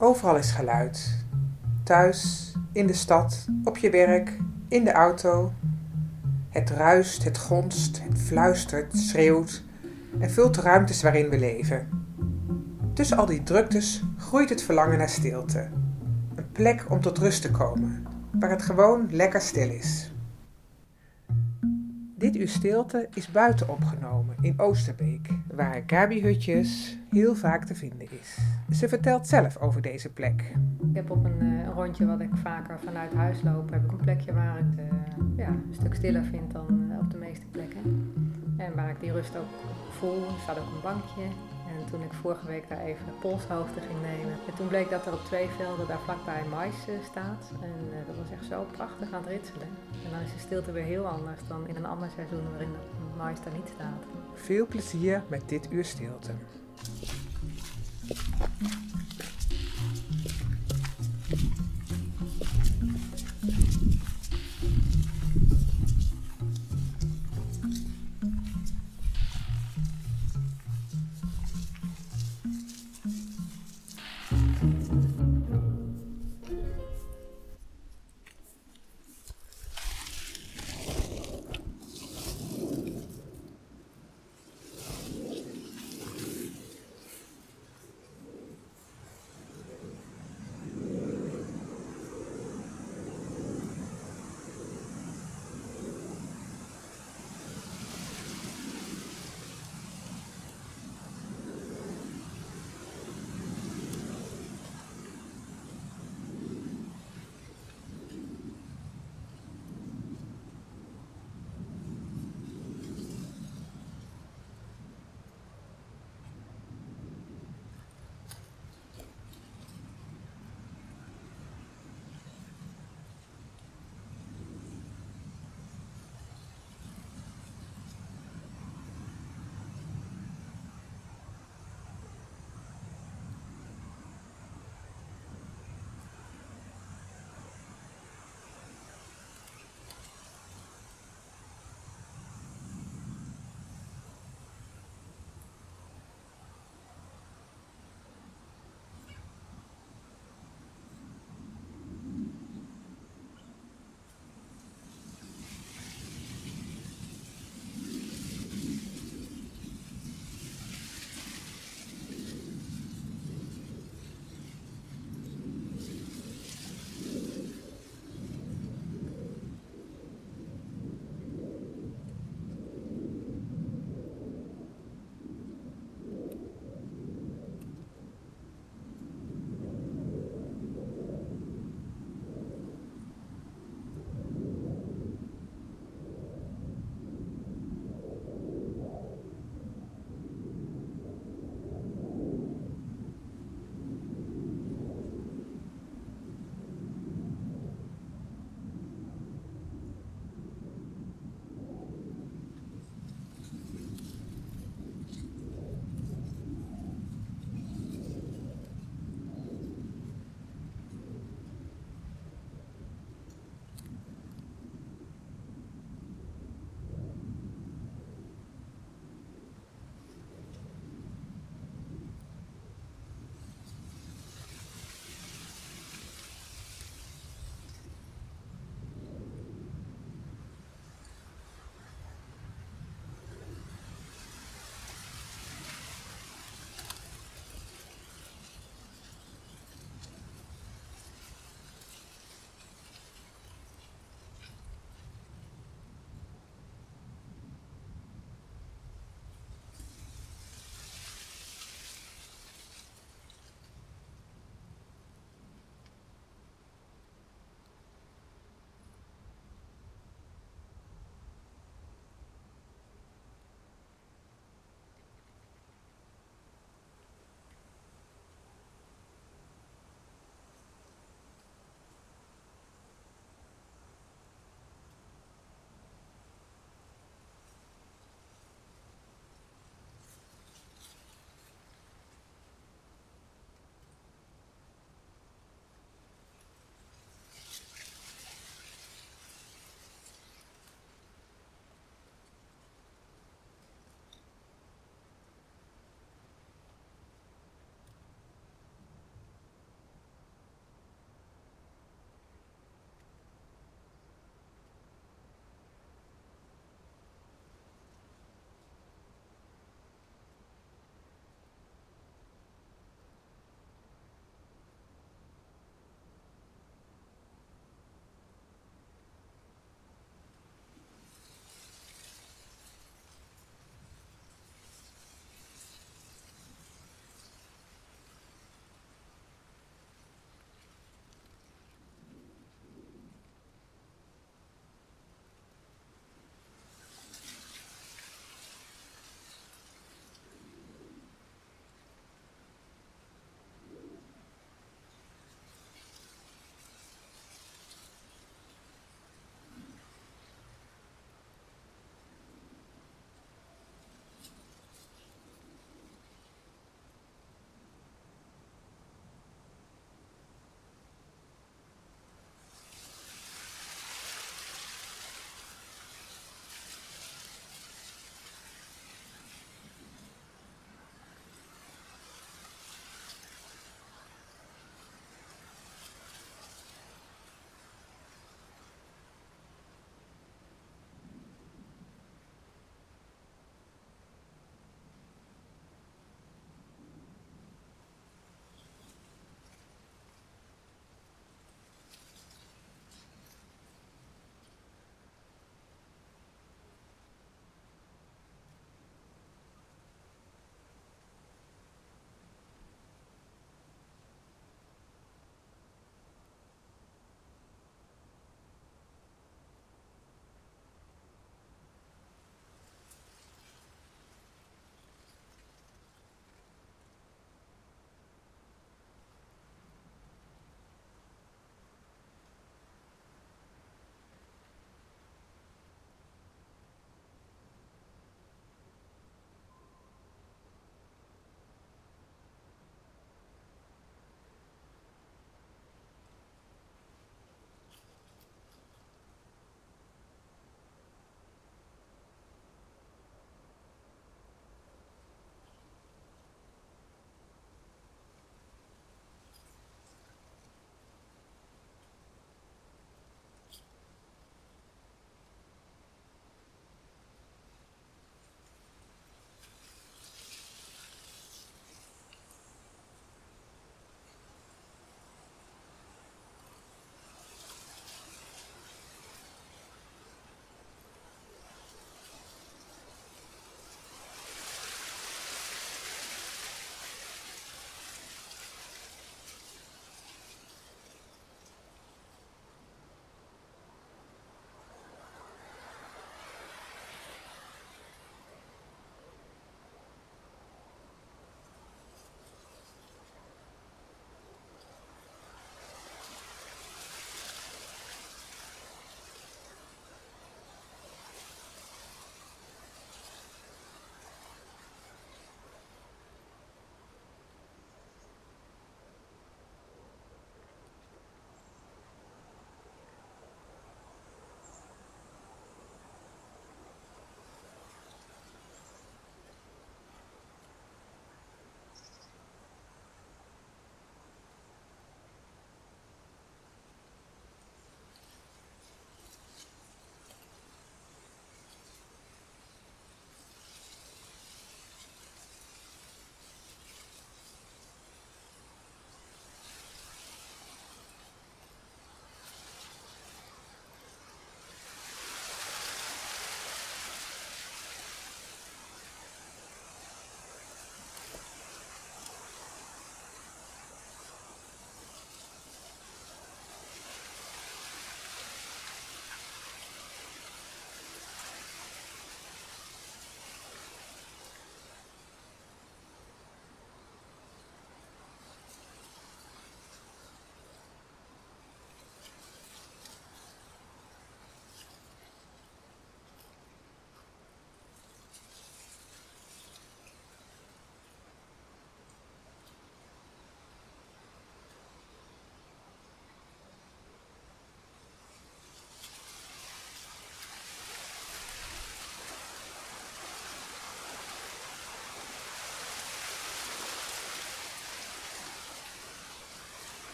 Overal is geluid. Thuis, in de stad, op je werk, in de auto. Het ruist, het gonst, het fluistert, schreeuwt en vult de ruimtes waarin we leven. Tussen al die druktes groeit het verlangen naar stilte. Een plek om tot rust te komen, waar het gewoon lekker stil is. Dit uur stilte is buiten opgenomen in Oosterbeek, waar Gabi Hutjes heel vaak te vinden is. Ze vertelt zelf over deze plek. Ik heb op een, uh, rondje wat ik vaker vanuit huis loop, heb ik een plekje waar ik het uh, ja, een stuk stiller vind dan uh, op de meeste plekken. En waar ik die rust ook voel. Er staat ook een bankje. En toen ik vorige week daar even polshoogte ging nemen. En toen bleek dat er op twee velden daar vlakbij mais staat. En dat was echt zo prachtig aan het ritselen. En dan is de stilte weer heel anders dan in een ander seizoen waarin de mais daar niet staat. Veel plezier met dit uur stilte.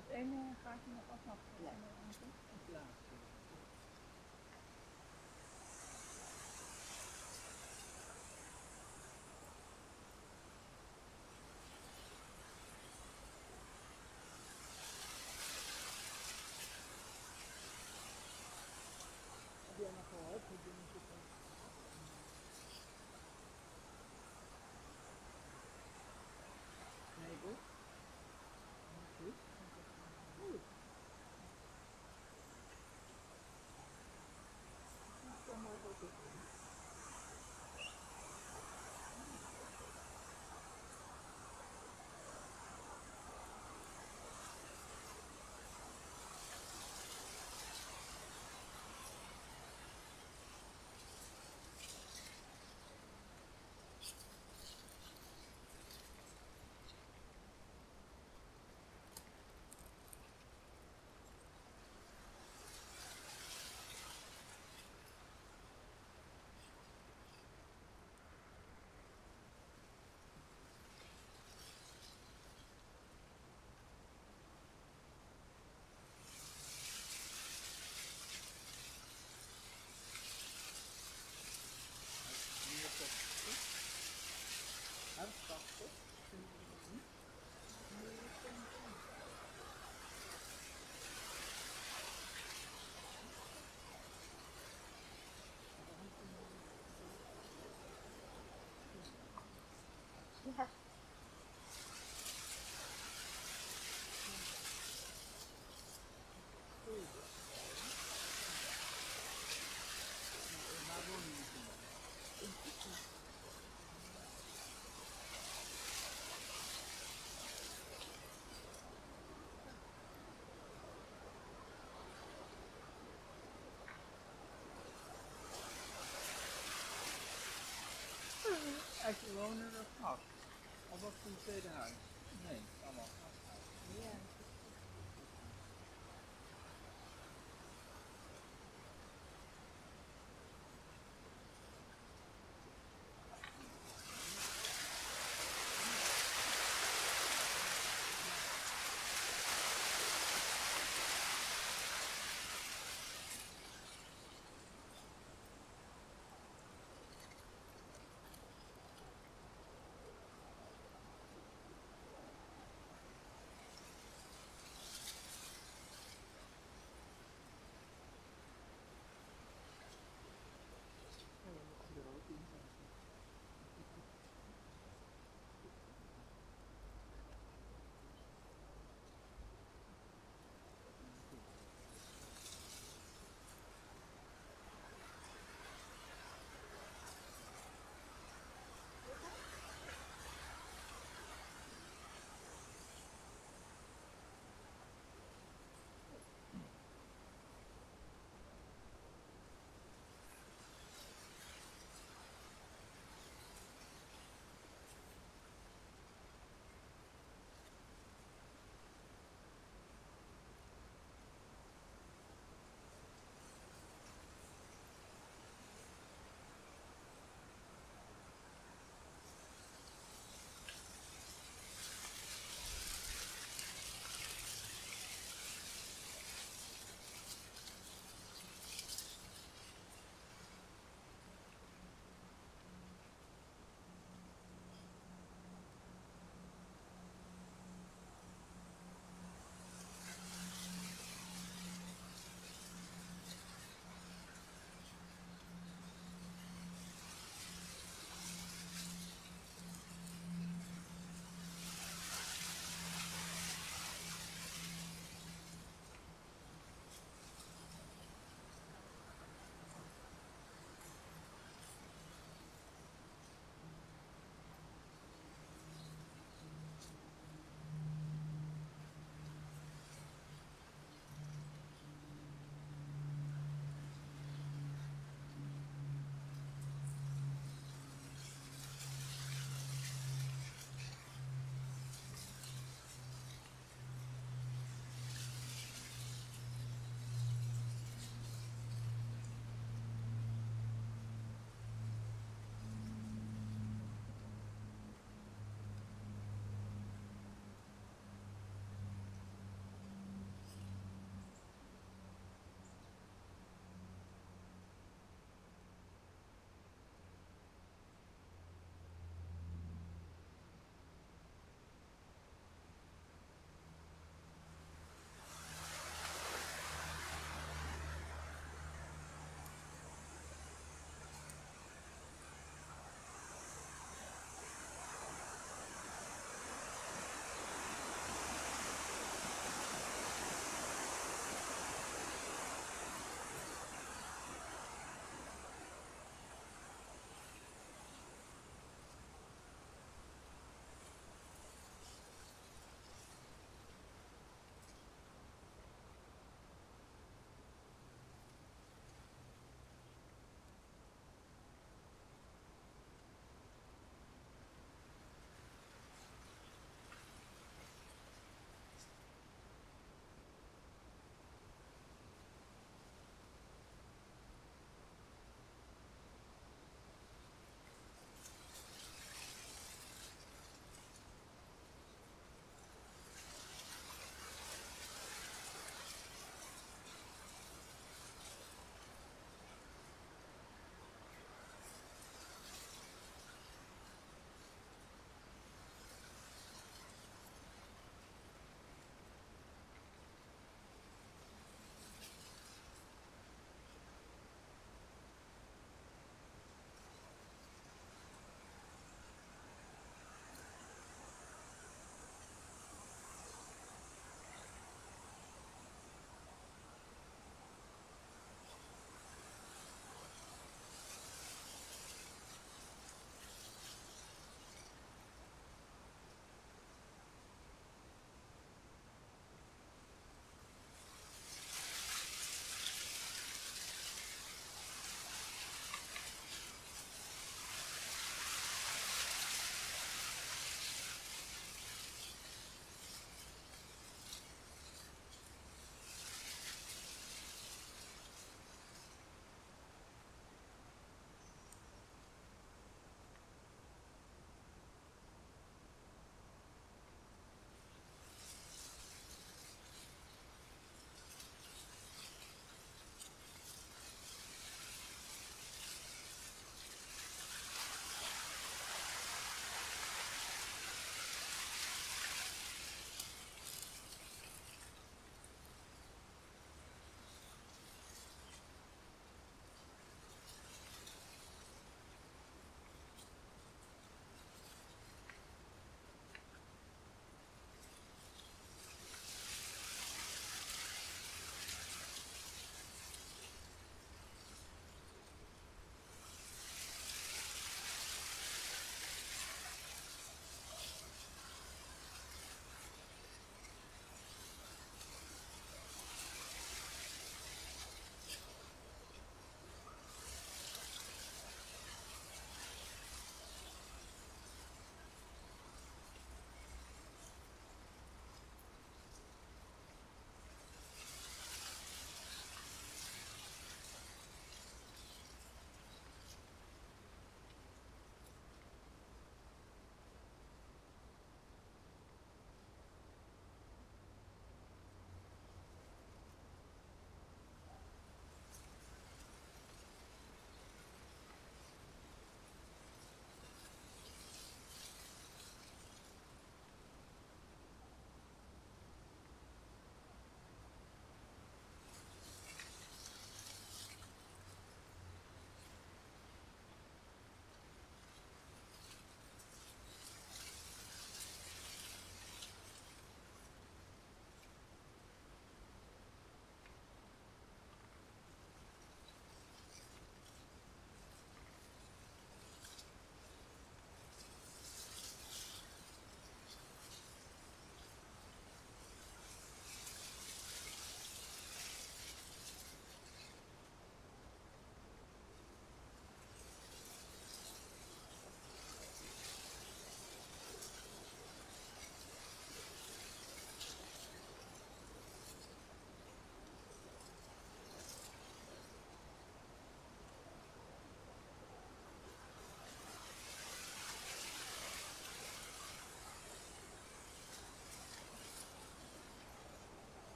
het ene gaatje nog afmaken. Nee. Och vad funkar det här? Nej, samma.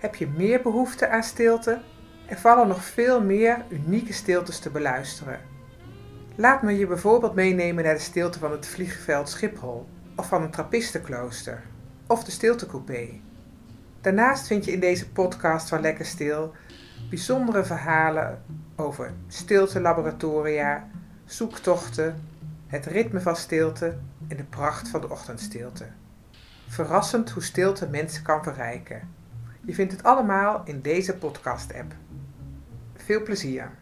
Heb je meer behoefte aan stilte? Er vallen nog veel meer unieke stiltes te beluisteren. Laat me je bijvoorbeeld meenemen naar de stilte van het vliegveld Schiphol, of van een trappistenklooster, of de stiltecoupé. Daarnaast vind je in deze podcast van Lekker Stil bijzondere verhalen over stiltelaboratoria, zoektochten, het ritme van stilte en de pracht van de ochtendstilte. Verrassend hoe stilte mensen kan verrijken. Je vindt het allemaal in deze podcast-app. Veel plezier!